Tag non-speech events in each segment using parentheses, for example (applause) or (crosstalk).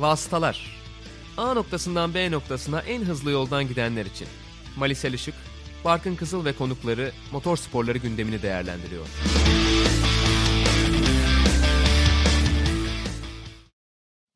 Vasıtalar A noktasından B noktasına en hızlı yoldan gidenler için. Malisel Işık, Barkın Kızıl ve konukları motor sporları gündemini değerlendiriyor.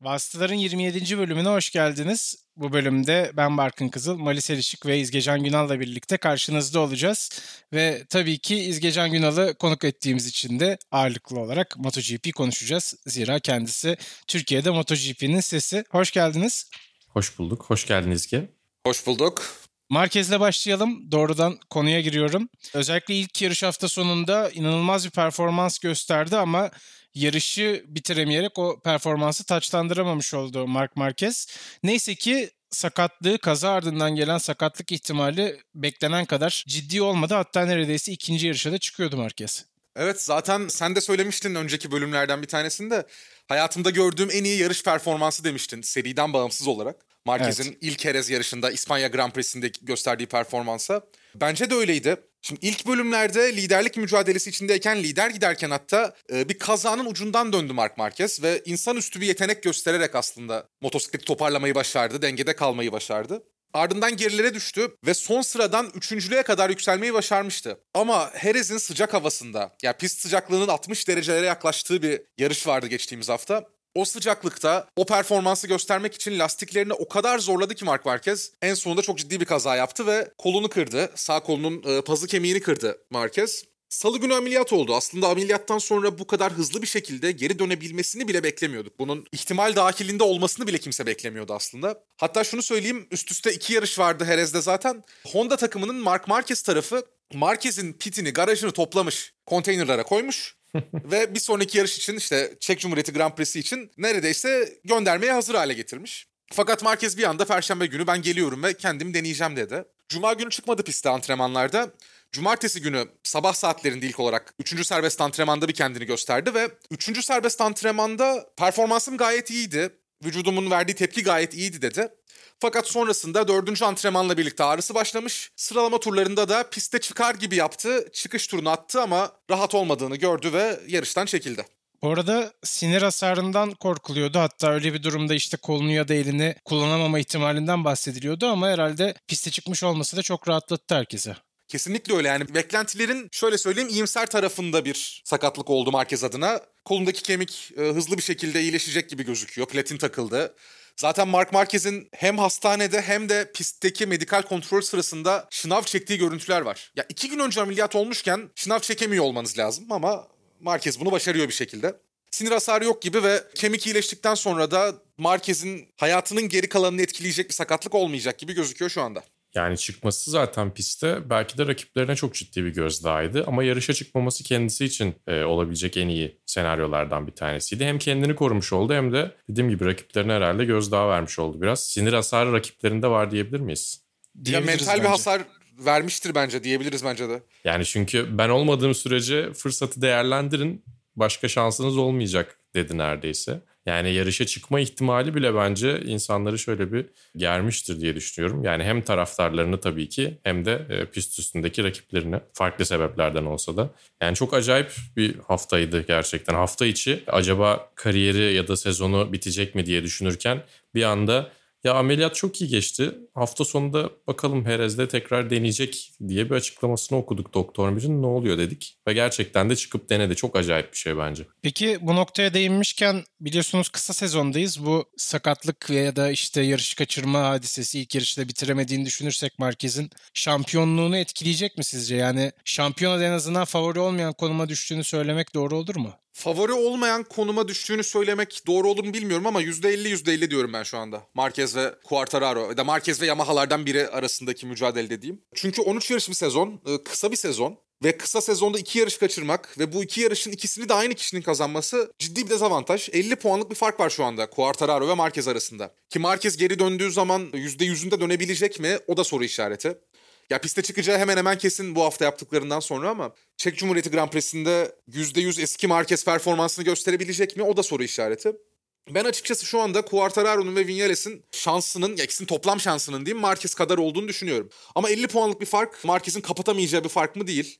Vasıtaların 27. bölümüne hoş geldiniz. Bu bölümde ben Barkın Kızıl, Malis Erişik ve İzgecan Günal'la birlikte karşınızda olacağız. Ve tabii ki İzgecan Günal'ı konuk ettiğimiz için de ağırlıklı olarak MotoGP konuşacağız. Zira kendisi Türkiye'de MotoGP'nin sesi. Hoş geldiniz. Hoş bulduk. Hoş geldiniz İzge. Hoş bulduk. Marquez'le başlayalım. Doğrudan konuya giriyorum. Özellikle ilk yarış hafta sonunda inanılmaz bir performans gösterdi ama yarışı bitiremeyerek o performansı taçlandıramamış oldu Mark Marquez. Neyse ki sakatlığı kaza ardından gelen sakatlık ihtimali beklenen kadar ciddi olmadı. Hatta neredeyse ikinci yarışa da çıkıyordu Marquez. Evet zaten sen de söylemiştin önceki bölümlerden bir tanesinde. Hayatımda gördüğüm en iyi yarış performansı demiştin seriden bağımsız olarak. Marquez'in evet. ilk Jerez yarışında İspanya Grand Prix'sinde gösterdiği performansa. Bence de öyleydi. Şimdi ilk bölümlerde liderlik mücadelesi içindeyken lider giderken hatta e, bir kazanın ucundan döndü Mark Marquez ve insanüstü bir yetenek göstererek aslında motosikleti toparlamayı başardı, dengede kalmayı başardı. Ardından gerilere düştü ve son sıradan üçüncülüğe kadar yükselmeyi başarmıştı. Ama Herez'in sıcak havasında, yani pist sıcaklığının 60 derecelere yaklaştığı bir yarış vardı geçtiğimiz hafta. O sıcaklıkta o performansı göstermek için lastiklerini o kadar zorladı ki Mark Marquez en sonunda çok ciddi bir kaza yaptı ve kolunu kırdı. Sağ kolunun e, pazı kemiğini kırdı Marquez. Salı günü ameliyat oldu. Aslında ameliyattan sonra bu kadar hızlı bir şekilde geri dönebilmesini bile beklemiyorduk. Bunun ihtimal dahilinde olmasını bile kimse beklemiyordu aslında. Hatta şunu söyleyeyim üst üste iki yarış vardı Herez'de zaten. Honda takımının Mark Marquez tarafı Marquez'in pitini, garajını toplamış. Konteynerlara koymuş. (laughs) ve bir sonraki yarış için işte Çek Cumhuriyeti Grand Prix'si için neredeyse göndermeye hazır hale getirmiş. Fakat Marquez bir anda perşembe günü ben geliyorum ve kendim deneyeceğim dedi. Cuma günü çıkmadı piste antrenmanlarda. Cumartesi günü sabah saatlerinde ilk olarak 3. serbest antrenmanda bir kendini gösterdi ve 3. serbest antrenmanda performansım gayet iyiydi. Vücudumun verdiği tepki gayet iyiydi dedi. Fakat sonrasında dördüncü antrenmanla birlikte ağrısı başlamış. Sıralama turlarında da piste çıkar gibi yaptı. Çıkış turunu attı ama rahat olmadığını gördü ve yarıştan çekildi. Bu arada sinir hasarından korkuluyordu. Hatta öyle bir durumda işte kolunu ya da elini kullanamama ihtimalinden bahsediliyordu ama herhalde piste çıkmış olması da çok rahatlattı herkese. Kesinlikle öyle yani beklentilerin şöyle söyleyeyim iyimser tarafında bir sakatlık oldu Marquez adına. Kolundaki kemik e, hızlı bir şekilde iyileşecek gibi gözüküyor. Platin takıldı. Zaten Mark Marquez'in hem hastanede hem de pistteki medikal kontrol sırasında şınav çektiği görüntüler var. Ya iki gün önce ameliyat olmuşken şınav çekemiyor olmanız lazım ama Marquez bunu başarıyor bir şekilde. Sinir hasarı yok gibi ve kemik iyileştikten sonra da Marquez'in hayatının geri kalanını etkileyecek bir sakatlık olmayacak gibi gözüküyor şu anda. Yani çıkması zaten piste belki de rakiplerine çok ciddi bir gözdağıydı. Ama yarışa çıkmaması kendisi için e, olabilecek en iyi senaryolardan bir tanesiydi. Hem kendini korumuş oldu hem de dediğim gibi rakiplerine herhalde gözdağı vermiş oldu biraz. Sinir hasarı rakiplerinde var diyebilir miyiz? Ya mental bence. bir hasar vermiştir bence diyebiliriz bence de. Yani çünkü ben olmadığım sürece fırsatı değerlendirin başka şansınız olmayacak dedi neredeyse. Yani yarışa çıkma ihtimali bile bence insanları şöyle bir germiştir diye düşünüyorum. Yani hem taraftarlarını tabii ki hem de e, pist üstündeki rakiplerini farklı sebeplerden olsa da. Yani çok acayip bir haftaydı gerçekten. Hafta içi acaba kariyeri ya da sezonu bitecek mi diye düşünürken bir anda ya ameliyat çok iyi geçti. Hafta sonunda bakalım Perez'de tekrar deneyecek diye bir açıklamasını okuduk doktorumuzun. Ne oluyor dedik. Ve gerçekten de çıkıp denedi. Çok acayip bir şey bence. Peki bu noktaya değinmişken biliyorsunuz kısa sezondayız. Bu sakatlık veya da işte yarış kaçırma hadisesi ilk yarışta bitiremediğini düşünürsek Marquez'in şampiyonluğunu etkileyecek mi sizce? Yani şampiyona en azından favori olmayan konuma düştüğünü söylemek doğru olur mu? Favori olmayan konuma düştüğünü söylemek doğru olur mu bilmiyorum ama %50 %50 diyorum ben şu anda. Marquez ve Quartararo ya da Marquez ve Yamaha'lardan biri arasındaki mücadele dediğim. Çünkü 13 yarış bir sezon, e, kısa bir sezon ve kısa sezonda iki yarış kaçırmak ve bu iki yarışın ikisini de aynı kişinin kazanması ciddi bir dezavantaj. 50 puanlık bir fark var şu anda Quartararo ve Marquez arasında. Ki Marquez geri döndüğü zaman %100'ünde dönebilecek mi? O da soru işareti. Ya piste çıkacağı hemen hemen kesin bu hafta yaptıklarından sonra ama Çek Cumhuriyeti Grand Prix'sinde %100 eski Marquez performansını gösterebilecek mi? O da soru işareti. Ben açıkçası şu anda Quartararo'nun ve Vinales'in şansının, ya ikisinin toplam şansının diyeyim Marquez kadar olduğunu düşünüyorum. Ama 50 puanlık bir fark Marquez'in kapatamayacağı bir fark mı değil.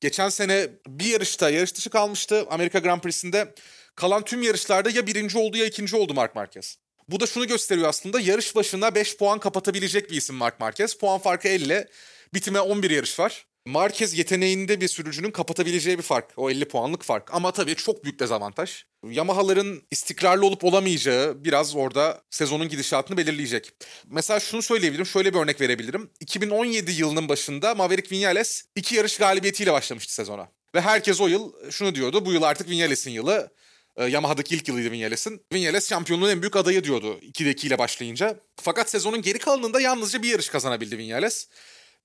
Geçen sene bir yarışta yarış dışı kalmıştı Amerika Grand Prix'sinde. Kalan tüm yarışlarda ya birinci oldu ya ikinci oldu Mark Marquez. Bu da şunu gösteriyor aslında yarış başına 5 puan kapatabilecek bir isim Mark Marquez. Puan farkı 50. Bitime 11 yarış var. Marquez yeteneğinde bir sürücünün kapatabileceği bir fark. O 50 puanlık fark. Ama tabii çok büyük dezavantaj. Yamaha'ların istikrarlı olup olamayacağı biraz orada sezonun gidişatını belirleyecek. Mesela şunu söyleyebilirim, şöyle bir örnek verebilirim. 2017 yılının başında Maverick Vinales iki yarış galibiyetiyle başlamıştı sezona. Ve herkes o yıl şunu diyordu, bu yıl artık Vinales'in yılı. Ee, Yamaha'daki ilk yılıydı Vinales'in. Vinales şampiyonluğun en büyük adayı diyordu 2'de ile başlayınca. Fakat sezonun geri kalanında yalnızca bir yarış kazanabildi Vinales.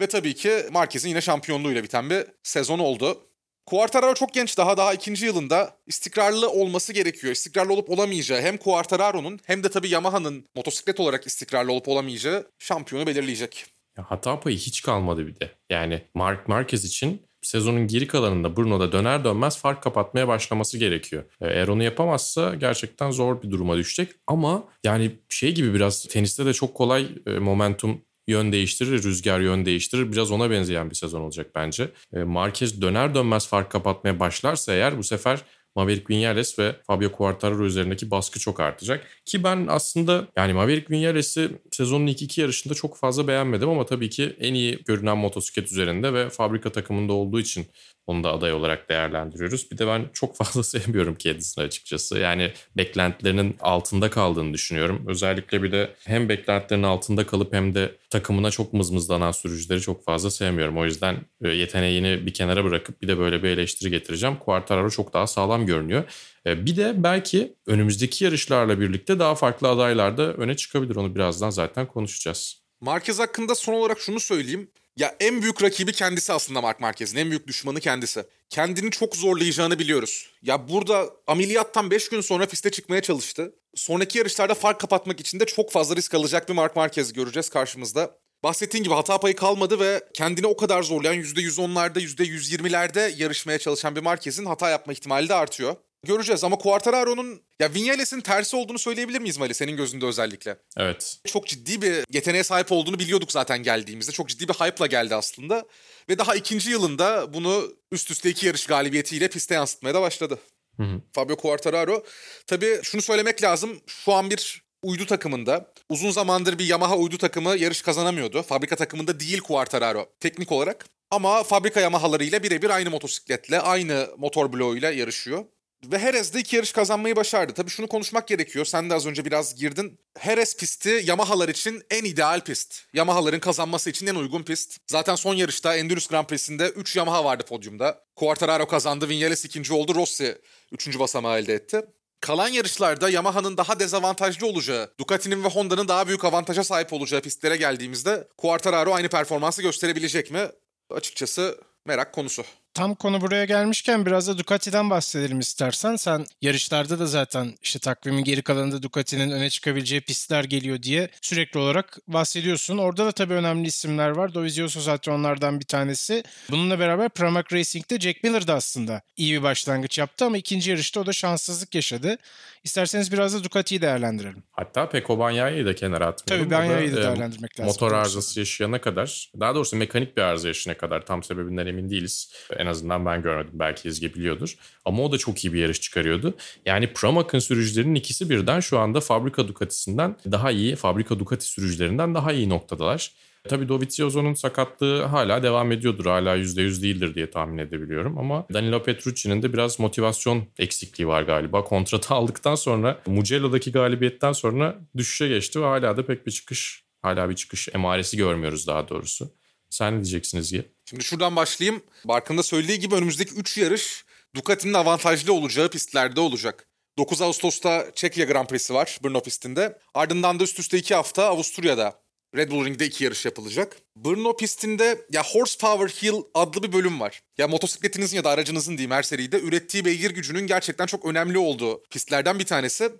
Ve tabii ki Marquez'in yine şampiyonluğuyla biten bir sezon oldu. Quartararo çok genç daha daha ikinci yılında istikrarlı olması gerekiyor. İstikrarlı olup olamayacağı hem Quartararo'nun hem de tabii Yamaha'nın motosiklet olarak istikrarlı olup olamayacağı şampiyonu belirleyecek. Hata payı hiç kalmadı bir de. Yani Mark Marquez için sezonun geri kalanında Bruno'da döner dönmez fark kapatmaya başlaması gerekiyor. E, eğer onu yapamazsa gerçekten zor bir duruma düşecek. Ama yani şey gibi biraz teniste de çok kolay e, momentum yön değiştirir, rüzgar yön değiştirir. Biraz ona benzeyen bir sezon olacak bence. E, Marquez döner dönmez fark kapatmaya başlarsa eğer bu sefer Maverick Vinales ve Fabio Quartararo üzerindeki baskı çok artacak. Ki ben aslında yani Maverick Vinales'i sezonun ilk iki yarışında çok fazla beğenmedim ama tabii ki en iyi görünen motosiklet üzerinde ve fabrika takımında olduğu için onu da aday olarak değerlendiriyoruz. Bir de ben çok fazla (laughs) sevmiyorum kendisini açıkçası. Yani beklentilerinin altında kaldığını düşünüyorum. Özellikle bir de hem beklentilerin altında kalıp hem de takımına çok mızmızlanan sürücüleri çok fazla sevmiyorum. O yüzden e, yeteneğini bir kenara bırakıp bir de böyle bir eleştiri getireceğim. Quartararo çok daha sağlam görünüyor. E, bir de belki önümüzdeki yarışlarla birlikte daha farklı adaylar da öne çıkabilir. Onu birazdan zaten konuşacağız. Marquez hakkında son olarak şunu söyleyeyim. Ya en büyük rakibi kendisi aslında Mark Marquez'in. En büyük düşmanı kendisi. Kendini çok zorlayacağını biliyoruz. Ya burada ameliyattan 5 gün sonra piste çıkmaya çalıştı. Sonraki yarışlarda fark kapatmak için de çok fazla risk alacak bir Mark Marquez göreceğiz karşımızda. Bahsettiğin gibi hata payı kalmadı ve kendini o kadar zorlayan %110'larda %120'lerde yarışmaya çalışan bir Marquez'in hata yapma ihtimali de artıyor. Göreceğiz ama Quartararo'nun ya Vinales'in tersi olduğunu söyleyebilir miyiz Mali senin gözünde özellikle? Evet. Çok ciddi bir yeteneğe sahip olduğunu biliyorduk zaten geldiğimizde. Çok ciddi bir hype'la geldi aslında. Ve daha ikinci yılında bunu üst üste iki yarış galibiyetiyle piste yansıtmaya da başladı. Hı hı. Fabio Quartararo. Tabii şunu söylemek lazım. Şu an bir uydu takımında. Uzun zamandır bir Yamaha uydu takımı yarış kazanamıyordu. Fabrika takımında değil Quartararo teknik olarak. Ama fabrika Yamaha'larıyla birebir aynı motosikletle, aynı motor bloğuyla yarışıyor. Ve Jerez de iki yarış kazanmayı başardı. Tabii şunu konuşmak gerekiyor. Sen de az önce biraz girdin. Jerez pisti Yamaha'lar için en ideal pist. Yamaha'ların kazanması için en uygun pist. Zaten son yarışta Endurance Grand Prix'sinde 3 Yamaha vardı podyumda. Quartararo kazandı, Vinales ikinci oldu, Rossi üçüncü basamağı elde etti. Kalan yarışlarda Yamaha'nın daha dezavantajlı olacağı, Ducati'nin ve Honda'nın daha büyük avantaja sahip olacağı pistlere geldiğimizde Quartararo aynı performansı gösterebilecek mi? Açıkçası merak konusu. Tam konu buraya gelmişken biraz da Ducati'den bahsedelim istersen. Sen yarışlarda da zaten işte takvimin geri kalanında Ducati'nin öne çıkabileceği pistler geliyor diye sürekli olarak bahsediyorsun. Orada da tabii önemli isimler var. Dovizioso zaten onlardan bir tanesi. Bununla beraber Pramac Racing'de Jack Miller de aslında iyi bir başlangıç yaptı ama ikinci yarışta o da şanssızlık yaşadı. İsterseniz biraz da Ducati'yi değerlendirelim. Hatta Peko Banyaya'yı da kenara atmayalım. Tabii Banyaya'yı da değerlendirmek lazım. Motor arızası yaşayana kadar, daha doğrusu mekanik bir arıza yaşayana kadar tam sebebinden emin değiliz. En azından ben görmedim. Belki Ezgi biliyordur. Ama o da çok iyi bir yarış çıkarıyordu. Yani Pramac'ın sürücülerinin ikisi birden şu anda fabrika Ducati'sinden daha iyi, fabrika Ducati sürücülerinden daha iyi noktadalar. Tabii Dovizioso'nun sakatlığı hala devam ediyordur. Hala %100 değildir diye tahmin edebiliyorum. Ama Danilo Petrucci'nin de biraz motivasyon eksikliği var galiba. Kontratı (laughs) aldıktan sonra Mugello'daki galibiyetten sonra düşüşe geçti ve hala da pek bir çıkış, hala bir çıkış emaresi görmüyoruz daha doğrusu. Sen ne diyeceksiniz Gi? Şimdi şuradan başlayayım. Barkın da söylediği gibi önümüzdeki 3 yarış Ducati'nin avantajlı olacağı pistlerde olacak. 9 Ağustos'ta Çekya Grand Prix'si var Brno pistinde. Ardından da üst üste 2 hafta Avusturya'da Red Bull Ring'de iki yarış yapılacak. Brno pistinde ya Horsepower Hill adlı bir bölüm var. Ya motosikletinizin ya da aracınızın diyeyim her seride ürettiği beygir gücünün gerçekten çok önemli olduğu pistlerden bir tanesi.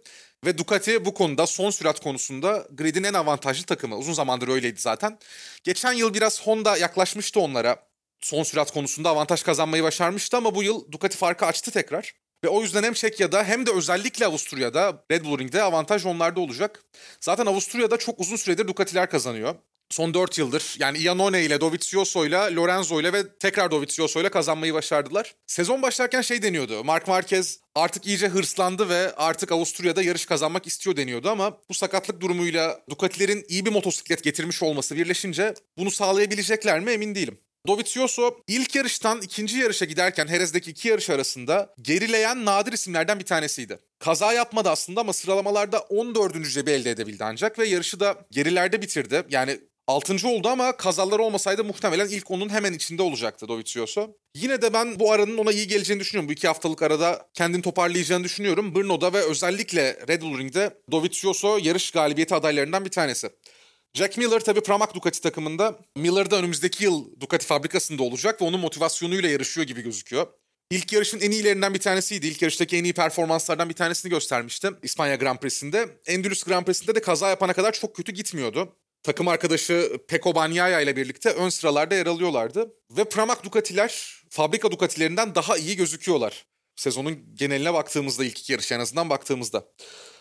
Ve Ducati bu konuda son sürat konusunda gridin en avantajlı takımı. Uzun zamandır öyleydi zaten. Geçen yıl biraz Honda yaklaşmıştı onlara. Son sürat konusunda avantaj kazanmayı başarmıştı ama bu yıl Ducati farkı açtı tekrar. Ve o yüzden hem Çekya'da hem de özellikle Avusturya'da Red Bull Ring'de avantaj onlarda olacak. Zaten Avusturya'da çok uzun süredir Ducati'ler kazanıyor. son 4 yıldır yani Iannone ile Dovizioso ile Lorenzo ile ve tekrar Dovizioso ile kazanmayı başardılar. Sezon başlarken şey deniyordu. Mark Marquez artık iyice hırslandı ve artık Avusturya'da yarış kazanmak istiyor deniyordu ama bu sakatlık durumuyla Ducati'lerin iyi bir motosiklet getirmiş olması birleşince bunu sağlayabilecekler mi emin değilim. Dovizioso ilk yarıştan ikinci yarışa giderken Herez'deki iki yarış arasında gerileyen nadir isimlerden bir tanesiydi. Kaza yapmadı aslında ama sıralamalarda 14. cebi elde edebildi ancak ve yarışı da gerilerde bitirdi. Yani 6. oldu ama kazalar olmasaydı muhtemelen ilk onun hemen içinde olacaktı Dovizioso. Yine de ben bu aranın ona iyi geleceğini düşünüyorum. Bu iki haftalık arada kendini toparlayacağını düşünüyorum. Brno'da ve özellikle Red Bull Ring'de Dovizioso yarış galibiyeti adaylarından bir tanesi. Jack Miller tabii Pramac Ducati takımında. Miller da önümüzdeki yıl Ducati fabrikasında olacak ve onun motivasyonuyla yarışıyor gibi gözüküyor. İlk yarışın en iyilerinden bir tanesiydi. İlk yarıştaki en iyi performanslardan bir tanesini göstermişti İspanya Grand Prix'sinde. Endülüs Grand Prix'sinde de kaza yapana kadar çok kötü gitmiyordu. Takım arkadaşı Peko Bagnaia ile birlikte ön sıralarda yer alıyorlardı. Ve Pramac Ducati'ler fabrika Ducati'lerinden daha iyi gözüküyorlar. Sezonun geneline baktığımızda ilk iki yarış en azından baktığımızda.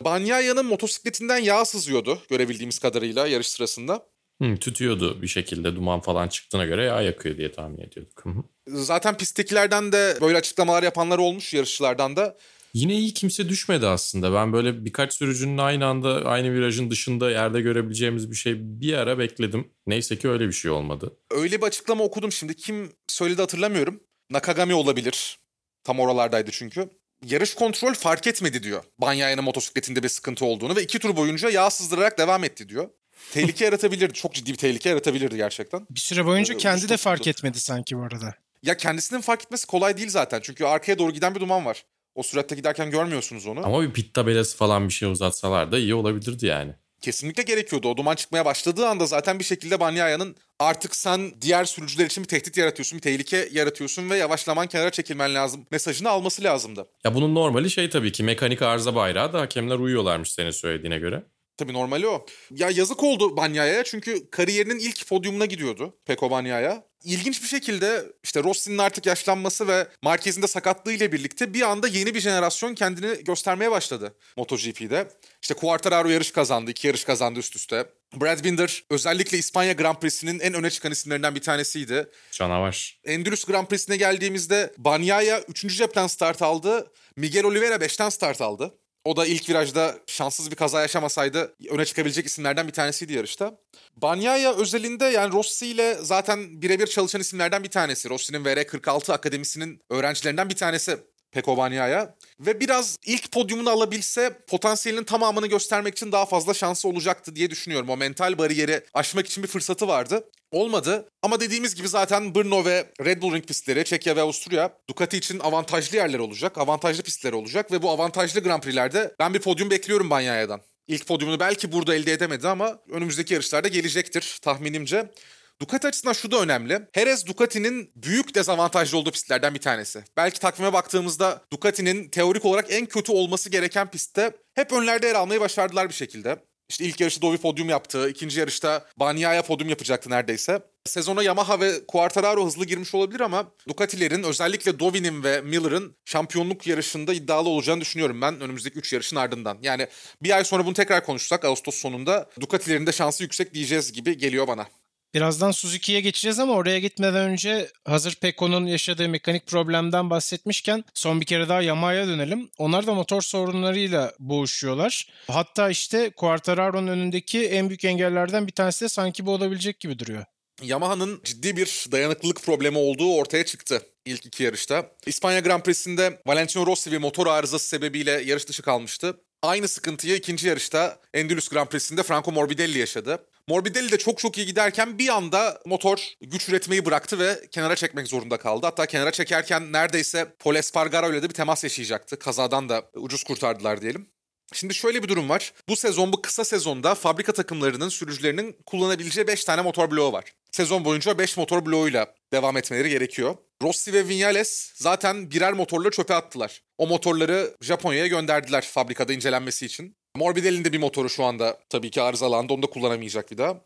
Bagnaiya'nın motosikletinden yağ sızıyordu görebildiğimiz kadarıyla yarış sırasında. Hı, tütüyordu bir şekilde duman falan çıktığına göre yağ yakıyor diye tahmin ediyorduk. Zaten pisttekilerden de böyle açıklamalar yapanlar olmuş yarışçılardan da. Yine iyi kimse düşmedi aslında. Ben böyle birkaç sürücünün aynı anda aynı virajın dışında yerde görebileceğimiz bir şey bir ara bekledim. Neyse ki öyle bir şey olmadı. Öyle bir açıklama okudum şimdi. Kim söyledi hatırlamıyorum. Nakagami olabilir. Tam oralardaydı çünkü. Yarış kontrol fark etmedi diyor. Banyaya'nın motosikletinde bir sıkıntı olduğunu ve iki tur boyunca yağ sızdırarak devam etti diyor. Tehlike (laughs) yaratabilirdi. Çok ciddi bir tehlike yaratabilirdi gerçekten. Bir süre boyunca Ee, kendi de fark tuttu. etmedi sanki bu arada. Ya kendisinin fark etmesi kolay değil zaten. Çünkü arkaya doğru giden bir duman var. O süratte giderken görmüyorsunuz onu. Ama bir pit tabelası falan bir şey uzatsalar da iyi olabilirdi yani. Kesinlikle gerekiyordu. O duman çıkmaya başladığı anda zaten bir şekilde Banyaya'nın artık sen diğer sürücüler için bir tehdit yaratıyorsun, bir tehlike yaratıyorsun ve yavaşlaman kenara çekilmen lazım mesajını alması lazımdı. Ya bunun normali şey tabii ki mekanik arıza bayrağı da hakemler uyuyorlarmış senin söylediğine göre. Tabii normali o. Ya yazık oldu Banyaya'ya çünkü kariyerinin ilk podyumuna gidiyordu Peko Banyaya. İlginç bir şekilde işte Rossi'nin artık yaşlanması ve Marquez'in de sakatlığı ile birlikte bir anda yeni bir jenerasyon kendini göstermeye başladı MotoGP'de. İşte Quartararo yarış kazandı, iki yarış kazandı üst üste. Brad Binder özellikle İspanya Grand Prix'sinin en öne çıkan isimlerinden bir tanesiydi. Canavar. Endülüs Grand Prix'sine geldiğimizde Banyaya 3. cepten start aldı. Miguel Oliveira 5'ten start aldı. O da ilk virajda şanssız bir kaza yaşamasaydı öne çıkabilecek isimlerden bir tanesiydi yarışta. Banyaya özelinde yani Rossi ile zaten birebir çalışan isimlerden bir tanesi. Rossi'nin VR46 Akademisi'nin öğrencilerinden bir tanesi Peko Banyaya. Ve biraz ilk podyumunu alabilse potansiyelinin tamamını göstermek için daha fazla şansı olacaktı diye düşünüyorum. O mental bariyeri aşmak için bir fırsatı vardı. Olmadı ama dediğimiz gibi zaten Brno ve Red Bull Ring pistleri, Çekya ve Avusturya Ducati için avantajlı yerler olacak, avantajlı pistler olacak ve bu avantajlı Grand Prix'lerde ben bir podyum bekliyorum Banyaya'dan. İlk podyumunu belki burada elde edemedi ama önümüzdeki yarışlarda gelecektir tahminimce. Ducati açısından şu da önemli. Jerez Ducati'nin büyük dezavantajlı olduğu pistlerden bir tanesi. Belki takvime baktığımızda Ducati'nin teorik olarak en kötü olması gereken pistte hep önlerde yer almayı başardılar bir şekilde. İşte ilk yarışta Dovi podyum yaptı. ikinci yarışta Bagnaia podyum yapacaktı neredeyse. Sezona Yamaha ve Quartararo hızlı girmiş olabilir ama Ducati'lerin özellikle Dovi'nin ve Miller'ın şampiyonluk yarışında iddialı olacağını düşünüyorum ben önümüzdeki 3 yarışın ardından. Yani bir ay sonra bunu tekrar konuşsak Ağustos sonunda Ducati'lerin de şansı yüksek diyeceğiz gibi geliyor bana. Birazdan Suzuki'ye geçeceğiz ama oraya gitmeden önce hazır Pecco'nun yaşadığı mekanik problemden bahsetmişken son bir kere daha Yamaha'ya dönelim. Onlar da motor sorunlarıyla boğuşuyorlar. Hatta işte Quartararo'nun önündeki en büyük engellerden bir tanesi de sanki bu olabilecek gibi duruyor. Yamaha'nın ciddi bir dayanıklılık problemi olduğu ortaya çıktı ilk iki yarışta. İspanya Grand Prix'sinde Valentino Rossi bir motor arızası sebebiyle yarış dışı kalmıştı. Aynı sıkıntıyı ikinci yarışta Endülüs Grand Prix'sinde Franco Morbidelli yaşadı. Morbidelli de çok çok iyi giderken bir anda motor güç üretmeyi bıraktı ve kenara çekmek zorunda kaldı. Hatta kenara çekerken neredeyse Paul Espargaro ile de bir temas yaşayacaktı. Kazadan da ucuz kurtardılar diyelim. Şimdi şöyle bir durum var. Bu sezon bu kısa sezonda fabrika takımlarının sürücülerinin kullanabileceği 5 tane motor bloğu var. Sezon boyunca 5 motor bloğuyla devam etmeleri gerekiyor. Rossi ve Vinales zaten birer motorları çöpe attılar. O motorları Japonya'ya gönderdiler fabrikada incelenmesi için. Morbidelli'nin de bir motoru şu anda tabii ki arızalandı. Onu da kullanamayacak bir daha.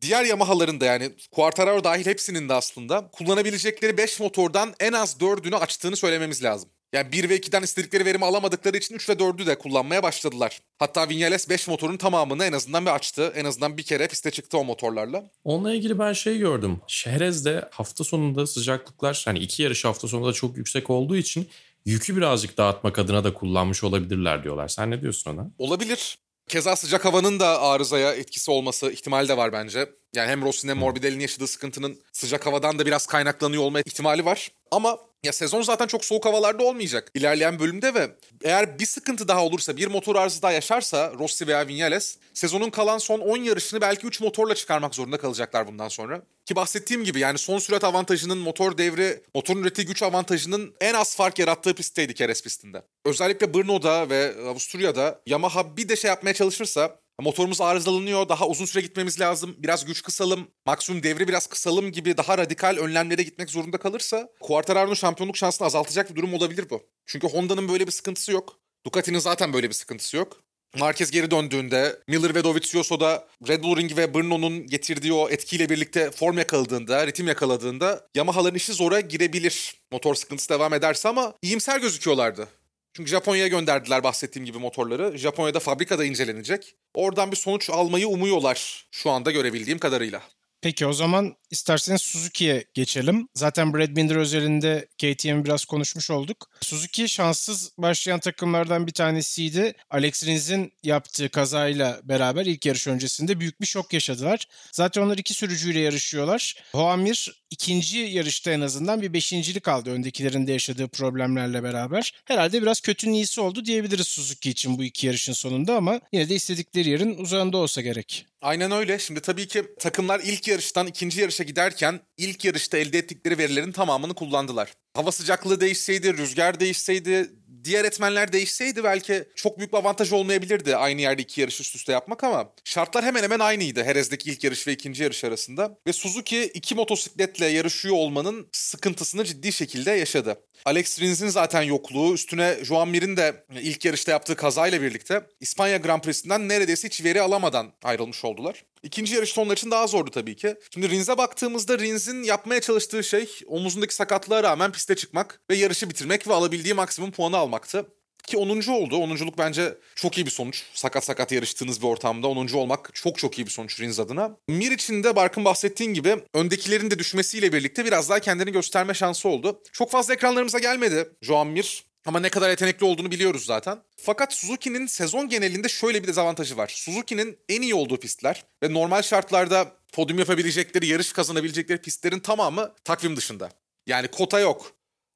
Diğer Yamaha'ların da yani Quartararo dahil hepsinin de aslında kullanabilecekleri 5 motordan en az 4'ünü açtığını söylememiz lazım. Yani 1 ve 2'den istedikleri verimi alamadıkları için 3 ve 4'ü de kullanmaya başladılar. Hatta Vinales 5 motorun tamamını en azından bir açtı. En azından bir kere piste çıktı o motorlarla. Onunla ilgili ben şey gördüm. Şehrez'de hafta sonunda sıcaklıklar hani iki yarış hafta sonunda çok yüksek olduğu için yükü birazcık dağıtmak adına da kullanmış olabilirler diyorlar. Sen ne diyorsun ona? Olabilir. Keza sıcak havanın da arızaya etkisi olması ihtimali de var bence. Yani hem Rossi'nin hem Morbidelli'nin yaşadığı sıkıntının sıcak havadan da biraz kaynaklanıyor olma ihtimali var. Ama ya sezon zaten çok soğuk havalarda olmayacak ilerleyen bölümde ve eğer bir sıkıntı daha olursa, bir motor arızı daha yaşarsa Rossi veya Vinales sezonun kalan son 10 yarışını belki 3 motorla çıkarmak zorunda kalacaklar bundan sonra. Ki bahsettiğim gibi yani son sürat avantajının motor devri, motorun ürettiği güç avantajının en az fark yarattığı pistteydi Keres pistinde. Özellikle Brno'da ve Avusturya'da Yamaha bir de şey yapmaya çalışırsa motorumuz arızalanıyor, daha uzun süre gitmemiz lazım, biraz güç kısalım, maksimum devri biraz kısalım gibi daha radikal önlemlere gitmek zorunda kalırsa Quartararo'nun şampiyonluk şansını azaltacak bir durum olabilir bu. Çünkü Honda'nın böyle bir sıkıntısı yok. Ducati'nin zaten böyle bir sıkıntısı yok. Marquez geri döndüğünde, Miller ve Dovizioso da Red Bull Ring ve Brno'nun getirdiği o etkiyle birlikte form yakaladığında, ritim yakaladığında Yamaha'ların işi zora girebilir. Motor sıkıntısı devam ederse ama iyimser gözüküyorlardı. Çünkü Japonya'ya gönderdiler bahsettiğim gibi motorları. Japonya'da fabrikada incelenecek. Oradan bir sonuç almayı umuyorlar şu anda görebildiğim kadarıyla. Peki o zaman isterseniz Suzuki'ye geçelim. Zaten Brad Binder özelinde KTM'i biraz konuşmuş olduk. Suzuki şanssız başlayan takımlardan bir tanesiydi. Alex Rins'in yaptığı kazayla beraber ilk yarış öncesinde büyük bir şok yaşadılar. Zaten onlar iki sürücüyle yarışıyorlar. Hoamir ikinci yarışta en azından bir beşincilik aldı öndekilerin de yaşadığı problemlerle beraber. Herhalde biraz kötünün iyisi oldu diyebiliriz Suzuki için bu iki yarışın sonunda ama yine de istedikleri yerin uzağında olsa gerek. Aynen öyle. Şimdi tabii ki takımlar ilk yarıştan ikinci yarışa giderken ilk yarışta elde ettikleri verilerin tamamını kullandılar. Hava sıcaklığı değişseydi, rüzgar değişseydi, diğer etmenler değişseydi belki çok büyük bir avantaj olmayabilirdi aynı yerde iki yarış üst üste yapmak ama şartlar hemen hemen aynıydı Herez'deki ilk yarış ve ikinci yarış arasında. Ve Suzuki iki motosikletle yarışıyor olmanın sıkıntısını ciddi şekilde yaşadı. Alex Rins'in zaten yokluğu üstüne Joan Mir'in de ilk yarışta yaptığı kazayla birlikte İspanya Grand Prix'sinden neredeyse hiç veri alamadan ayrılmış oldular. İkinci yarış onlar için daha zordu tabii ki. Şimdi Rins'e baktığımızda Rins'in yapmaya çalıştığı şey omuzundaki sakatlığa rağmen piste çıkmak ve yarışı bitirmek ve alabildiği maksimum puanı almaktı. Ki 10. oldu. 10'unculuk bence çok iyi bir sonuç. Sakat sakat yarıştığınız bir ortamda 10. olmak çok çok iyi bir sonuç Rins adına. Mir için de Barkın bahsettiğin gibi öndekilerin de düşmesiyle birlikte biraz daha kendini gösterme şansı oldu. Çok fazla ekranlarımıza gelmedi Joan Mir. Ama ne kadar yetenekli olduğunu biliyoruz zaten. Fakat Suzuki'nin sezon genelinde şöyle bir dezavantajı var. Suzuki'nin en iyi olduğu pistler ve normal şartlarda podyum yapabilecekleri, yarış kazanabilecekleri pistlerin tamamı takvim dışında. Yani Kota yok,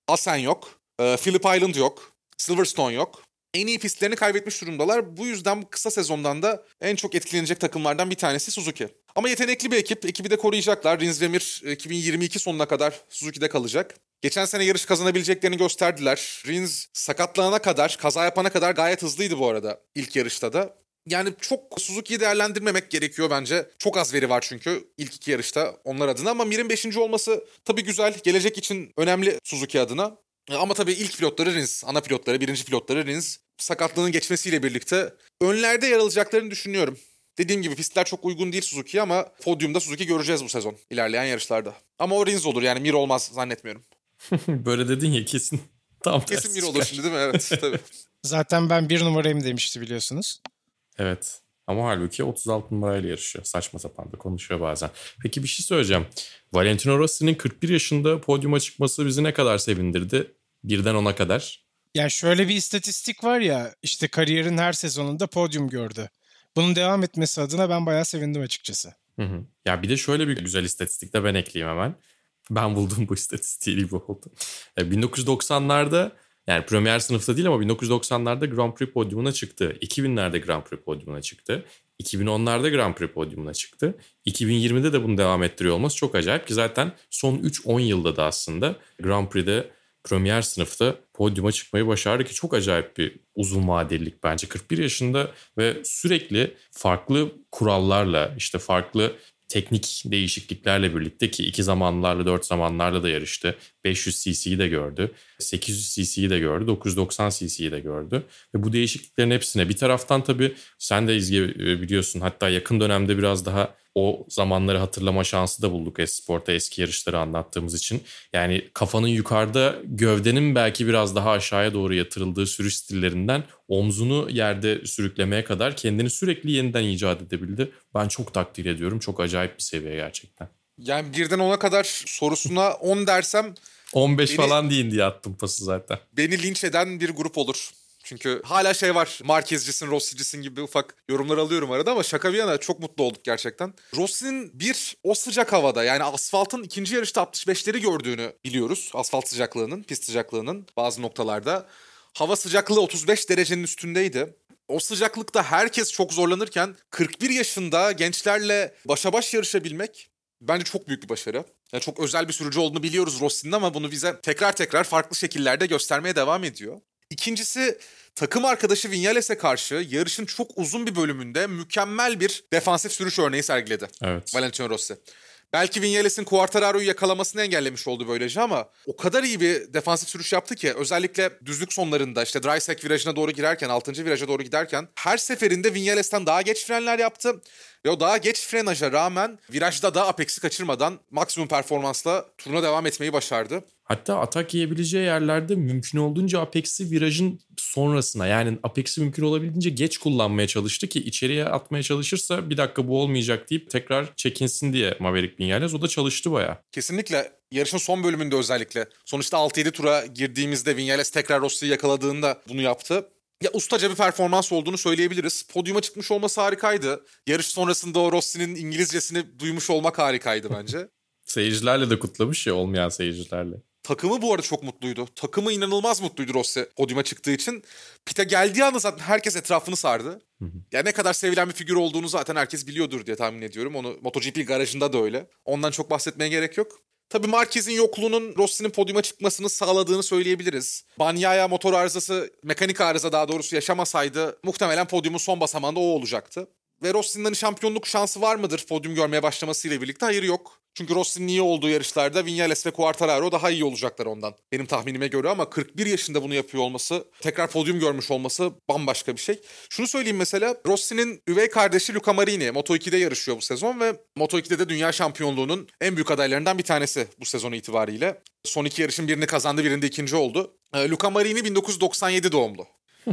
Asen yok, e, Phillip Island yok, Silverstone yok. En iyi pistlerini kaybetmiş durumdalar. Bu yüzden kısa sezondan da en çok etkilenecek takımlardan bir tanesi Suzuki. Ama yetenekli bir ekip. Ekibi de koruyacaklar. Rins ve Mir 2022 sonuna kadar Suzuki'de kalacak. Geçen sene yarış kazanabileceklerini gösterdiler. Rins sakatlanana kadar, kaza yapana kadar gayet hızlıydı bu arada ilk yarışta da. Yani çok Suzuki'yi değerlendirmemek gerekiyor bence. Çok az veri var çünkü ilk iki yarışta onlar adına ama Mir'in 5. olması tabii güzel. Gelecek için önemli Suzuki adına. Ama tabii ilk pilotları Rins, ana pilotları, birinci pilotları Rins. Sakatlığının geçmesiyle birlikte önlerde yer alacaklarını düşünüyorum. Dediğim gibi pistler çok uygun değil Suzuki'ye ama podyumda Suzuki göreceğiz bu sezon ilerleyen yarışlarda. Ama o Rins olur yani Mir olmaz zannetmiyorum. (laughs) Böyle dedin ya kesin (laughs) tam Kesin Mir olur şimdi değil mi? Evet (laughs) tabii. Zaten ben bir numarayım demişti biliyorsunuz. Evet. Ama halbuki 36 numarayla yarışıyor. Saçma sapan da konuşuyor bazen. Peki bir şey söyleyeceğim. Valentino Rossi'nin 41 yaşında podyuma çıkması bizi ne kadar sevindirdi? Birden ona kadar. Yani şöyle bir istatistik var ya işte kariyerin her sezonunda podyum gördü. Bunun devam etmesi adına ben bayağı sevindim açıkçası. Hı hı. Ya bir de şöyle bir güzel istatistik de ben ekleyeyim hemen. Ben buldum bu istatistiği gibi oldu. 1990'larda yani Premier sınıfta değil ama 1990'larda Grand Prix podyumuna çıktı. 2000'lerde Grand Prix podyumuna çıktı. 2010'larda Grand Prix podyumuna çıktı. 2020'de de bunu devam ettiriyor olması çok acayip ki zaten son 3-10 yılda da aslında Grand Prix'de Premier sınıfta podyuma çıkmayı başardı ki çok acayip bir uzun vadelilik bence. 41 yaşında ve sürekli farklı kurallarla işte farklı teknik değişikliklerle birlikte ki iki zamanlarla dört zamanlarla da yarıştı. 500 cc'yi de gördü. 800 cc'yi de gördü. 990 cc'yi de gördü. Ve bu değişikliklerin hepsine bir taraftan tabii sen de izleyebiliyorsun. Hatta yakın dönemde biraz daha o zamanları hatırlama şansı da bulduk Esport'ta eski yarışları anlattığımız için. Yani kafanın yukarıda gövdenin belki biraz daha aşağıya doğru yatırıldığı sürüş stillerinden omzunu yerde sürüklemeye kadar kendini sürekli yeniden icat edebildi. Ben çok takdir ediyorum. Çok acayip bir seviye gerçekten. Yani birden ona kadar sorusuna 10 dersem 15 Beni- falan deyin diye attım pası zaten. beni linç eden bir grup olur. Çünkü hala şey var. Marquez'cisin, Rossi'cisin gibi ufak yorumlar alıyorum arada ama şaka bir yana çok mutlu olduk gerçekten. Rossi'nin bir o sıcak havada yani asfaltın ikinci yarışta 65'leri gördüğünü biliyoruz. Asfalt sıcaklığının, pist sıcaklığının bazı noktalarda. Hava sıcaklığı 35 derecenin üstündeydi. O sıcaklıkta herkes çok zorlanırken 41 yaşında gençlerle başa baş yarışabilmek bence çok büyük bir başarı. Yani çok özel bir sürücü olduğunu biliyoruz Rossi'nin ama bunu bize tekrar tekrar farklı şekillerde göstermeye devam ediyor. İkincisi takım arkadaşı Vinales'e karşı yarışın çok uzun bir bölümünde mükemmel bir defansif sürüş örneği sergiledi. Evet. Valentino Rossi. Belki Vinales'in Quartararo'yu yakalamasını engellemiş oldu böylece ama o kadar iyi bir defansif sürüş yaptı ki özellikle düzlük sonlarında işte dry sack virajına doğru girerken 6. viraja doğru giderken her seferinde Vinales'ten daha geç frenler yaptı ve o daha geç frenaja rağmen virajda da apex'i kaçırmadan maksimum performansla turuna devam etmeyi başardı. Hatta atak yiyebileceği yerlerde mümkün olduğunca Apex'i virajın sonrasına yani Apex'i mümkün olabildiğince geç kullanmaya çalıştı ki içeriye atmaya çalışırsa bir dakika bu olmayacak deyip tekrar çekinsin diye Maverick Vinales o da çalıştı baya. Kesinlikle yarışın son bölümünde özellikle. Sonuçta 6-7 tura girdiğimizde Vinales tekrar Rossi'yi yakaladığında bunu yaptı. Ya ustaca bir performans olduğunu söyleyebiliriz. Podyuma çıkmış olması harikaydı. Yarış sonrasında o Rossi'nin İngilizcesini duymuş olmak harikaydı bence. (laughs) Seyircilerle de kutlamış ya olmayan seyircilerle. Takımı bu arada çok mutluydu. Takımı inanılmaz mutluydu Rossi podyuma çıktığı için. Pite geldiği anda zaten herkes etrafını sardı. Yani ne kadar sevilen bir figür olduğunu zaten herkes biliyordur diye tahmin ediyorum. Onu MotoGP garajında da öyle. Ondan çok bahsetmeye gerek yok. Tabii Marquez'in yokluğunun Rossi'nin podyuma çıkmasını sağladığını söyleyebiliriz. Banyaya motor arızası, mekanik arıza daha doğrusu yaşamasaydı muhtemelen podyumun son basamağında o olacaktı. Ve Rossi'nin hani şampiyonluk şansı var mıdır podyum görmeye başlamasıyla birlikte? Hayır yok. Çünkü Rossi'nin iyi olduğu yarışlarda Vinales ve Quartararo daha iyi olacaklar ondan. Benim tahminime göre ama 41 yaşında bunu yapıyor olması, tekrar podyum görmüş olması bambaşka bir şey. Şunu söyleyeyim mesela Rossi'nin üvey kardeşi Luca Marini Moto2'de yarışıyor bu sezon ve Moto2'de de dünya şampiyonluğunun en büyük adaylarından bir tanesi bu sezon itibariyle. Son iki yarışın birini kazandı, birinde ikinci oldu. Ee, Luca Marini 1997 doğumlu.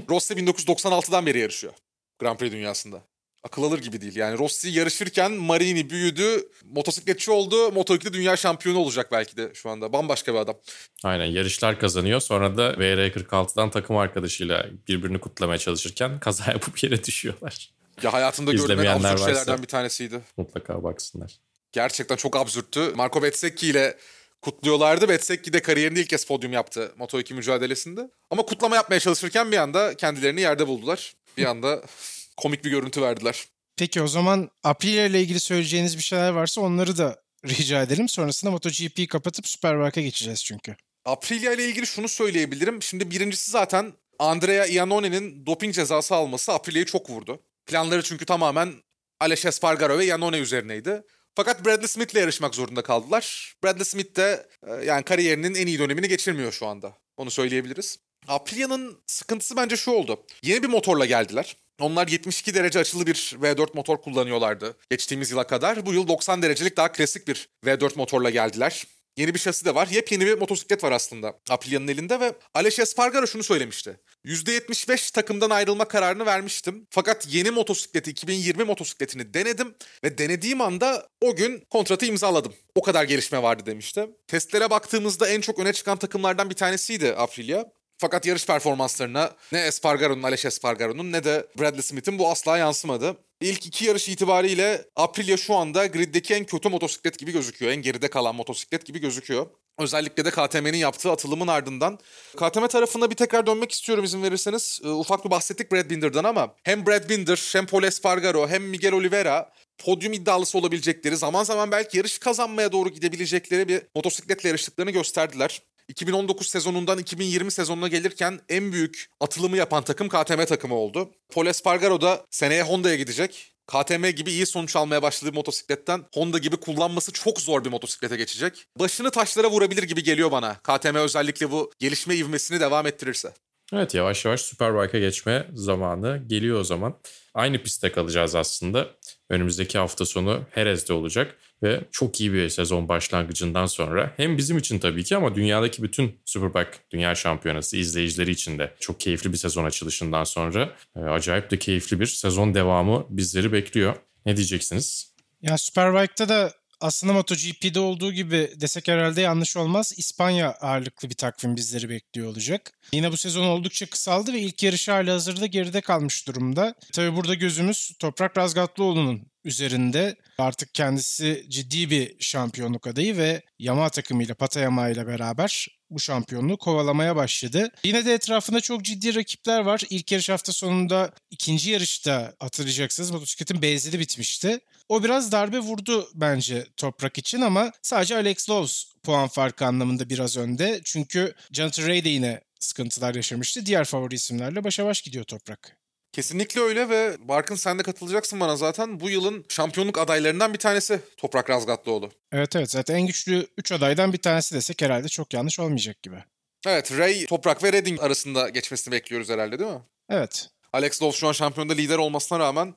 Rossi 1996'dan beri yarışıyor Grand Prix dünyasında akıl alır gibi değil. Yani Rossi yarışırken Marini büyüdü, motosikletçi oldu, Moto2'de dünya şampiyonu olacak belki de şu anda. Bambaşka bir adam. Aynen yarışlar kazanıyor sonra da VR46'dan takım arkadaşıyla birbirini kutlamaya çalışırken kaza (laughs) yapıp yere düşüyorlar. Ya hayatımda gördüğüm en İzlemeyenler absürt varsa. şeylerden bir tanesiydi. Mutlaka baksınlar. Gerçekten çok absürttü. Marco Bezzecchi ile kutluyorlardı. Bezzecchi de kariyerinde ilk kez podyum yaptı Moto2 mücadelesinde. Ama kutlama yapmaya çalışırken bir anda kendilerini yerde buldular. Bir anda (laughs) komik bir görüntü verdiler. Peki o zaman Aprilia ile ilgili söyleyeceğiniz bir şeyler varsa onları da rica edelim. Sonrasında MotoGP'yi kapatıp Superbike'a geçeceğiz çünkü. Aprilia ile ilgili şunu söyleyebilirim. Şimdi birincisi zaten Andrea Iannone'nin doping cezası alması Aprilia'yı çok vurdu. Planları çünkü tamamen Aleix Espargaro ve Iannone üzerineydi. Fakat Bradley Smith ile yarışmak zorunda kaldılar. Bradley Smith de e, yani kariyerinin en iyi dönemini geçirmiyor şu anda. Onu söyleyebiliriz. Aprilia'nın sıkıntısı bence şu oldu. Yeni bir motorla geldiler. Onlar 72 derece açılı bir V4 motor kullanıyorlardı geçtiğimiz yıla kadar. Bu yıl 90 derecelik daha klasik bir V4 motorla geldiler. Yeni bir şasi de var. Yepyeni bir motosiklet var aslında Aprilia'nın elinde ve Aleix Espargaro şunu söylemişti. %75 takımdan ayrılma kararını vermiştim. Fakat yeni motosikleti 2020 motosikletini denedim ve denediğim anda o gün kontratı imzaladım. O kadar gelişme vardı demişti. Testlere baktığımızda en çok öne çıkan takımlardan bir tanesiydi Aprilia. Fakat yarış performanslarına ne Espargaro'nun, Aleix Espargaro'nun ne de Bradley Smith'in bu asla yansımadı. İlk iki yarış itibariyle Aprilia şu anda griddeki en kötü motosiklet gibi gözüküyor. En geride kalan motosiklet gibi gözüküyor. Özellikle de KTM'nin yaptığı atılımın ardından. KTM tarafında bir tekrar dönmek istiyorum izin verirseniz. Ee, ufak bir bahsettik Brad Binder'dan ama hem Brad Binder hem Paul Espargaro hem Miguel Oliveira podyum iddialısı olabilecekleri, zaman zaman belki yarış kazanmaya doğru gidebilecekleri bir motosikletle yarıştıklarını gösterdiler. 2019 sezonundan 2020 sezonuna gelirken en büyük atılımı yapan takım KTM takımı oldu. Paul Espargaro da seneye Honda'ya gidecek. KTM gibi iyi sonuç almaya başladığı motosikletten Honda gibi kullanması çok zor bir motosiklete geçecek. Başını taşlara vurabilir gibi geliyor bana. KTM özellikle bu gelişme ivmesini devam ettirirse. Evet yavaş yavaş Superbike'a geçme zamanı geliyor o zaman. Aynı pistte kalacağız aslında. Önümüzdeki hafta sonu Herez'de olacak ve çok iyi bir sezon başlangıcından sonra hem bizim için tabii ki ama dünyadaki bütün Superbike Dünya Şampiyonası izleyicileri için de çok keyifli bir sezon açılışından sonra e, acayip de keyifli bir sezon devamı bizleri bekliyor. Ne diyeceksiniz? Ya Superbike'da da aslında MotoGP'de olduğu gibi desek herhalde yanlış olmaz. İspanya ağırlıklı bir takvim bizleri bekliyor olacak. Yine bu sezon oldukça kısaldı ve ilk yarışı hala hazırda geride kalmış durumda. Tabii burada gözümüz Toprak Razgatlıoğlu'nun üzerinde. Artık kendisi ciddi bir şampiyonluk adayı ve Yamaha takımıyla Patayama ile beraber bu şampiyonluğu kovalamaya başladı. Yine de etrafında çok ciddi rakipler var. İlk yarış hafta sonunda ikinci yarışta hatırlayacaksınız motosikletin benzeri bitmişti. O biraz darbe vurdu bence Toprak için ama sadece Alex Lowe's puan farkı anlamında biraz önde. Çünkü Jonathan Ray de yine sıkıntılar yaşamıştı. Diğer favori isimlerle başa baş gidiyor Toprak. Kesinlikle öyle ve Barkın sen de katılacaksın bana zaten. Bu yılın şampiyonluk adaylarından bir tanesi Toprak Razgatlıoğlu. Evet evet zaten en güçlü 3 adaydan bir tanesi desek herhalde çok yanlış olmayacak gibi. Evet Ray, Toprak ve Redding arasında geçmesini bekliyoruz herhalde değil mi? Evet. Alex Lowe şu an şampiyonda lider olmasına rağmen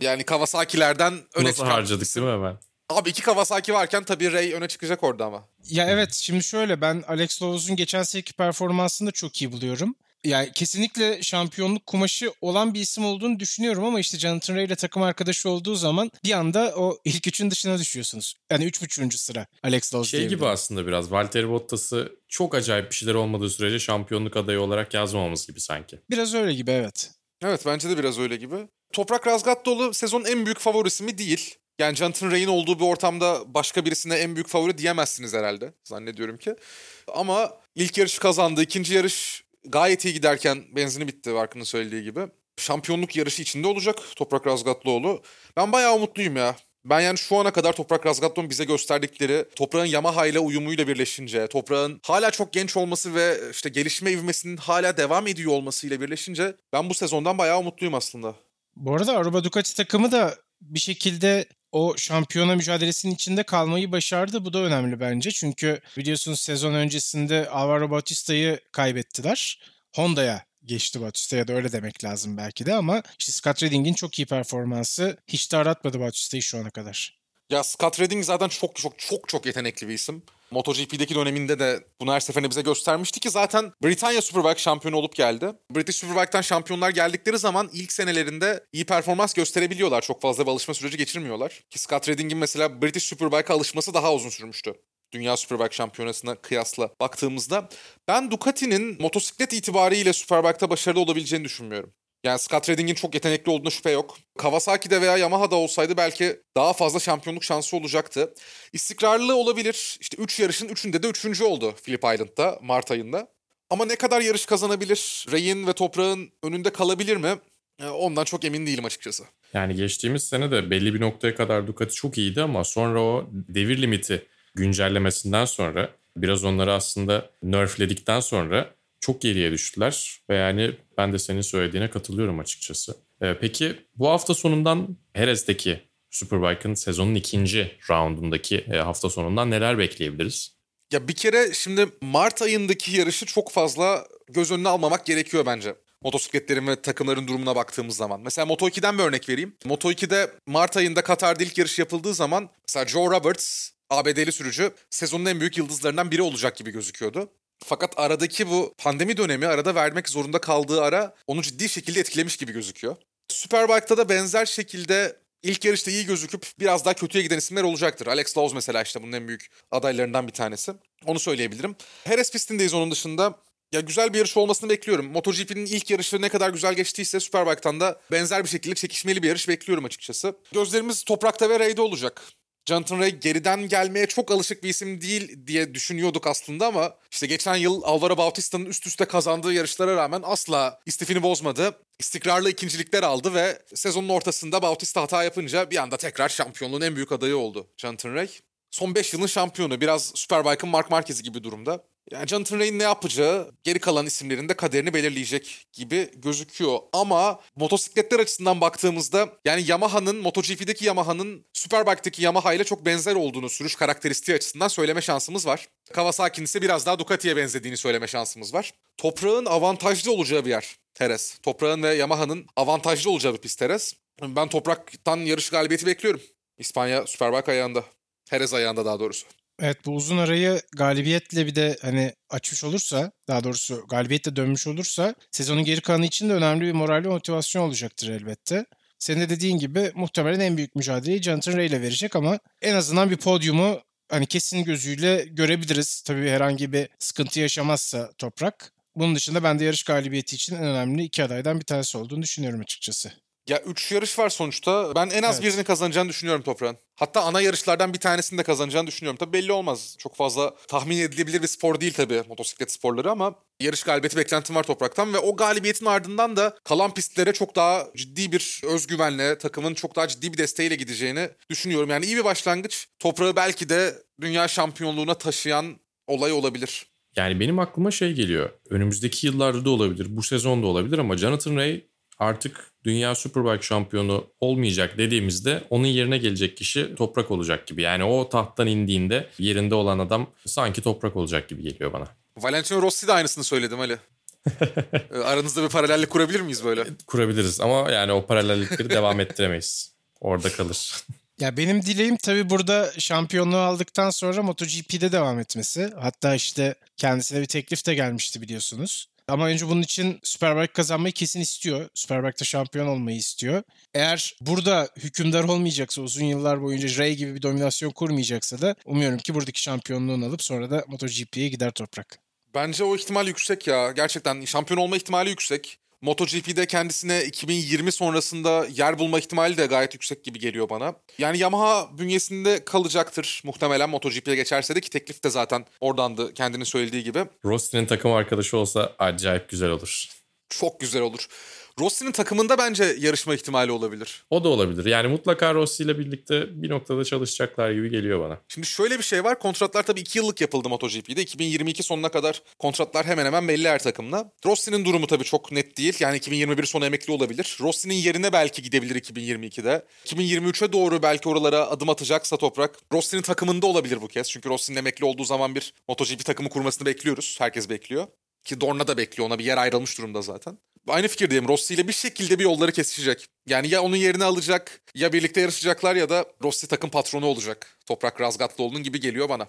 yani Kawasaki'lerden (laughs) öne Nasıl harcadık değil mi hemen? Abi iki Kawasaki varken tabii Ray öne çıkacak orada ama. Ya evet şimdi şöyle ben Alex Lowes'un geçen seneki performansını da çok iyi buluyorum. Yani kesinlikle şampiyonluk kumaşı olan bir isim olduğunu düşünüyorum ama işte Jonathan Ray ile takım arkadaşı olduğu zaman bir anda o ilk üçün dışına düşüyorsunuz. Yani üç buçuğuncu sıra Alex Lowes Şey gibi aslında biraz Valtteri Bottas'ı çok acayip bir şeyler olmadığı sürece şampiyonluk adayı olarak yazmamamız gibi sanki. Biraz öyle gibi evet. Evet bence de biraz öyle gibi. Toprak Razgatlıoğlu sezonun en büyük favorisi mi? Değil. Yani Jonathan Ray'in olduğu bir ortamda başka birisine en büyük favori diyemezsiniz herhalde. Zannediyorum ki. Ama ilk yarışı kazandı. ikinci yarış gayet iyi giderken benzini bitti Barkın'ın söylediği gibi. Şampiyonluk yarışı içinde olacak Toprak Razgatlıoğlu. Ben bayağı umutluyum ya. Ben yani şu ana kadar Toprak Razgatlıoğlu'nun bize gösterdikleri Toprak'ın Yamaha ile uyumuyla birleşince, Toprak'ın hala çok genç olması ve işte gelişme ivmesinin hala devam ediyor olmasıyla birleşince ben bu sezondan bayağı umutluyum aslında. Bu arada Aruba Ducati takımı da bir şekilde o şampiyona mücadelesinin içinde kalmayı başardı. Bu da önemli bence. Çünkü biliyorsunuz sezon öncesinde Alvaro Bautista'yı kaybettiler. Honda'ya geçti Bautista'ya da öyle demek lazım belki de ama işte Scott Redding'in çok iyi performansı hiç de aratmadı Bautista'yı şu ana kadar. Ya Scott Redding zaten çok çok çok çok yetenekli bir isim. MotoGP'deki döneminde de bunu her seferinde bize göstermişti ki zaten Britanya Superbike şampiyonu olup geldi. British Superbike'tan şampiyonlar geldikleri zaman ilk senelerinde iyi performans gösterebiliyorlar. Çok fazla bir alışma süreci geçirmiyorlar. Ki Scott Redding'in mesela British Superbike'a alışması daha uzun sürmüştü. Dünya Superbike şampiyonasına kıyasla baktığımızda ben Ducati'nin motosiklet itibariyle Superbike'ta başarılı olabileceğini düşünmüyorum. Yani Scott Redding'in çok yetenekli olduğuna şüphe yok. Kawasaki'de veya Yamaha'da olsaydı belki daha fazla şampiyonluk şansı olacaktı. İstikrarlı olabilir. İşte 3 yarışın 3'ünde de 3. oldu Phillip Island'da Mart ayında. Ama ne kadar yarış kazanabilir? Ray'in ve Toprağın önünde kalabilir mi? E, ondan çok emin değilim açıkçası. Yani geçtiğimiz sene de belli bir noktaya kadar Ducati çok iyiydi ama sonra o devir limiti güncellemesinden sonra biraz onları aslında nerfledikten sonra çok geriye düştüler ve yani ben de senin söylediğine katılıyorum açıkçası. Ee, peki bu hafta sonundan Jerez'deki Superbike'ın sezonun ikinci roundundaki e, hafta sonundan neler bekleyebiliriz? Ya bir kere şimdi Mart ayındaki yarışı çok fazla göz önüne almamak gerekiyor bence. Motosikletlerin ve takımların durumuna baktığımız zaman. Mesela Moto2'den bir örnek vereyim. Moto2'de Mart ayında Katar'da ilk yarış yapıldığı zaman mesela Joe Roberts ABD'li sürücü sezonun en büyük yıldızlarından biri olacak gibi gözüküyordu. Fakat aradaki bu pandemi dönemi arada vermek zorunda kaldığı ara onu ciddi şekilde etkilemiş gibi gözüküyor. Superbike'da da benzer şekilde ilk yarışta iyi gözüküp biraz daha kötüye giden isimler olacaktır. Alex Lowes mesela işte bunun en büyük adaylarından bir tanesi. Onu söyleyebilirim. Heres pistindeyiz onun dışında. Ya güzel bir yarış olmasını bekliyorum. MotoGP'nin ilk yarışı ne kadar güzel geçtiyse Superbike'tan da benzer bir şekilde çekişmeli bir yarış bekliyorum açıkçası. Gözlerimiz toprakta ve rayda olacak. Jonathan Ray geriden gelmeye çok alışık bir isim değil diye düşünüyorduk aslında ama işte geçen yıl Alvaro Bautista'nın üst üste kazandığı yarışlara rağmen asla istifini bozmadı. İstikrarlı ikincilikler aldı ve sezonun ortasında Bautista hata yapınca bir anda tekrar şampiyonluğun en büyük adayı oldu Jonathan Ray. Son 5 yılın şampiyonu biraz Superbike'ın Mark Marquez'i gibi durumda. Yani Jonathan Ray'in ne yapacağı geri kalan isimlerin de kaderini belirleyecek gibi gözüküyor. Ama motosikletler açısından baktığımızda yani Yamaha'nın, MotoGP'deki Yamaha'nın Superbike'deki Yamaha ile çok benzer olduğunu sürüş karakteristiği açısından söyleme şansımız var. Kawasaki'nin ise biraz daha Ducati'ye benzediğini söyleme şansımız var. Toprağın avantajlı olacağı bir yer Teres. Toprağın ve Yamaha'nın avantajlı olacağı bir pist Teres. Ben topraktan yarış galibiyeti bekliyorum. İspanya Superbike ayağında. Perez ayağında daha doğrusu. Evet bu uzun arayı galibiyetle bir de hani açmış olursa daha doğrusu galibiyetle dönmüş olursa sezonun geri kalanı için de önemli bir moral ve motivasyon olacaktır elbette. Senin de dediğin gibi muhtemelen en büyük mücadeleyi Jonathan Ray ile verecek ama en azından bir podyumu hani kesin gözüyle görebiliriz. Tabii herhangi bir sıkıntı yaşamazsa Toprak. Bunun dışında ben de yarış galibiyeti için en önemli iki adaydan bir tanesi olduğunu düşünüyorum açıkçası. Ya 3 yarış var sonuçta. Ben en az Evet. birini kazanacağını düşünüyorum Toprağın. Hatta ana yarışlardan bir tanesini de kazanacağını düşünüyorum. Tabii belli olmaz. Çok fazla tahmin edilebilir bir spor değil tabii motosiklet sporları ama yarış galibiyeti beklentim var Toprak'tan ve o galibiyetin ardından da kalan pistlere çok daha ciddi bir özgüvenle, takımın çok daha ciddi bir desteğiyle gideceğini düşünüyorum. Yani iyi bir başlangıç. Toprağı belki de dünya şampiyonluğuna taşıyan olay olabilir. Yani benim aklıma şey geliyor. Önümüzdeki yıllarda da olabilir, bu sezon da olabilir ama Jonathan Ray artık Dünya Superbike şampiyonu olmayacak dediğimizde onun yerine gelecek kişi toprak olacak gibi. Yani o tahttan indiğinde yerinde olan adam sanki toprak olacak gibi geliyor bana. Valentino Rossi de aynısını söyledim Ali. (laughs) Ee, Aranızda bir paralellik kurabilir miyiz böyle? Kurabiliriz ama yani o paralellikleri devam ettiremeyiz. Orada kalır. (laughs) Ya benim dileğim tabii burada şampiyonluğu aldıktan sonra MotoGP'de devam etmesi. Hatta işte kendisine bir teklif de gelmişti biliyorsunuz. Ama önce bunun için Superbike kazanmayı kesin istiyor. Superbike'da şampiyon olmayı istiyor. Eğer burada hükümdar olmayacaksa, uzun yıllar boyunca Ray gibi bir dominasyon kurmayacaksa da umuyorum ki buradaki şampiyonluğunu alıp sonra da MotoGP'ye gider toprak. Bence o ihtimal yüksek ya. Gerçekten şampiyon olma ihtimali yüksek. MotoGP'de kendisine 2020 sonrasında yer bulma ihtimali de gayet yüksek gibi geliyor bana. Yani Yamaha bünyesinde kalacaktır muhtemelen MotoGP'ye geçerse de ki teklif de zaten oradandı kendinin söylediği gibi. Rossi'nin takım arkadaşı olsa acayip güzel olur. Çok güzel olur. Rossi'nin takımında bence yarışma ihtimali olabilir. O da olabilir. Yani mutlaka Rossi ile birlikte bir noktada çalışacaklar gibi geliyor bana. Şimdi şöyle bir şey var. Kontratlar tabii 2 yıllık yapıldı MotoGP'de. 2022 sonuna kadar kontratlar hemen hemen belli her takımla. Rossi'nin durumu tabii çok net değil. Yani 2021 sonu emekli olabilir. Rossi'nin yerine belki gidebilir 2022'de. 2023'e doğru belki oralara adım atacaksa Toprak. Rossi'nin takımında olabilir bu kez. Çünkü Rossi'nin emekli olduğu zaman bir MotoGP takımı kurmasını bekliyoruz. Herkes bekliyor. Ki Dorna da bekliyor. Ona bir yer ayrılmış durumda zaten. Aynı fikirdeyim. Rossi ile bir şekilde bir yolları kesişecek. Yani ya onun yerini alacak ya birlikte yarışacaklar ya da Rossi takım patronu olacak. Toprak Razgatlıoğlu'nun gibi geliyor bana.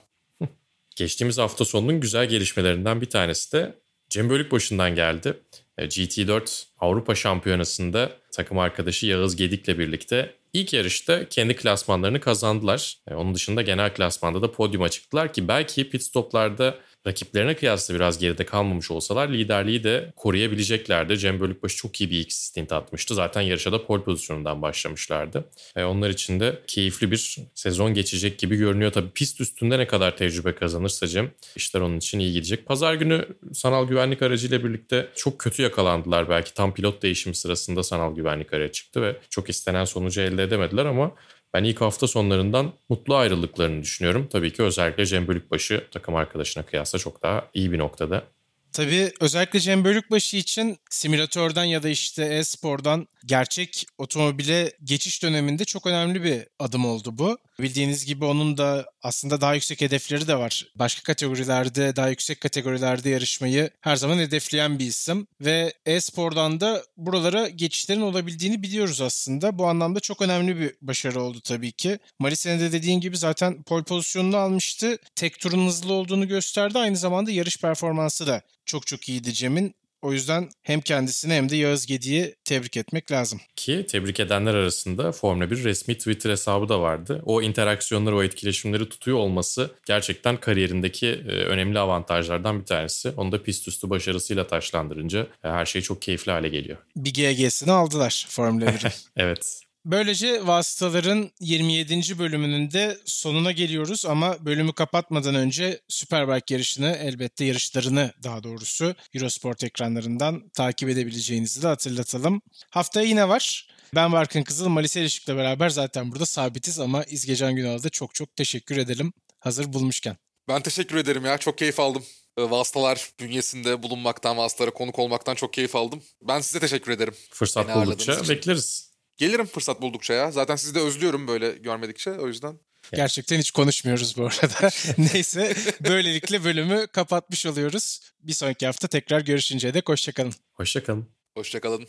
Geçtiğimiz hafta sonunun güzel gelişmelerinden bir tanesi de Cem Bölükbaşı'ndan geldi. E, GT4 Avrupa Şampiyonası'nda takım arkadaşı Yağız Gedik'le birlikte ilk yarışta kendi klasmanlarını kazandılar. E, Onun dışında genel klasmanda da podyuma çıktılar ki belki pit stoplarda rakiplerine kıyasla biraz geride kalmamış olsalar liderliği de koruyabileceklerdi. Cem Bölükbaşı çok iyi bir ilk stint atmıştı. Zaten yarışa da pole pozisyonundan başlamışlardı. E, onlar için de keyifli bir sezon geçecek gibi görünüyor. Tabii pist üstünde ne kadar tecrübe kazanırsa Cem işler onun için iyi gidecek. Pazar günü sanal güvenlik aracıyla birlikte çok kötü yakalandılar. Belki tam pilot değişimi sırasında sanal güvenlik aracı çıktı ve çok istenen sonucu elde edemediler ama ben ilk hafta sonlarından mutlu ayrıldıklarını düşünüyorum. Tabii ki özellikle Cem Bölükbaşı takım arkadaşına kıyasla çok daha iyi bir noktada. Tabii özellikle Cem Bölükbaşı için simülatörden ya da işte e-spordan gerçek otomobile geçiş döneminde çok önemli bir adım oldu bu. Bildiğiniz gibi onun da aslında daha yüksek hedefleri de var. Başka kategorilerde, daha yüksek kategorilerde yarışmayı her zaman hedefleyen bir isim. Ve e-spordan da buralara geçişlerin olabildiğini biliyoruz aslında. Bu anlamda çok önemli bir başarı oldu tabii ki. Malise'nin de dediğin gibi zaten pole pozisyonunu almıştı. Tek turun hızlı olduğunu gösterdi. Aynı zamanda yarış performansı da çok çok iyiydi Cem'in. O yüzden hem kendisini hem de Yağız Gedi'yi tebrik etmek lazım. Ki tebrik edenler arasında Formula 1 resmi Twitter hesabı da vardı. O interaksiyonları, o etkileşimleri tutuyor olması gerçekten kariyerindeki e, önemli avantajlardan bir tanesi. Onu da pist üstü başarısıyla taşlandırınca e, her şey çok keyifli hale geliyor. Bir GG'sini aldılar Formula 1'in. (laughs) Evet. Böylece vasıtaların 27. bölümünün de sonuna geliyoruz ama bölümü kapatmadan önce Superbike yarışını elbette yarışlarını daha doğrusu Eurosport ekranlarından takip edebileceğinizi de hatırlatalım. Haftaya yine var. Ben Barkın Kızıl, Malise Ilişik'le beraber zaten burada sabitiz ama İzgecan Günal'a da çok çok teşekkür edelim hazır bulmuşken. Ben teşekkür ederim ya. Çok keyif aldım. e, vasıtalar bünyesinde bulunmaktan, vasıtalara konuk olmaktan çok keyif aldım. Ben size teşekkür ederim. Fırsat Beni buldukça bekleriz. Gelirim fırsat buldukça ya. Zaten sizi de özlüyorum böyle görmedikçe o yüzden. Gerçekten hiç konuşmuyoruz bu arada. (laughs) Neyse böylelikle bölümü kapatmış oluyoruz. Bir sonraki hafta tekrar görüşünceye dek hoşçakalın. Hoşçakalın. Hoşçakalın.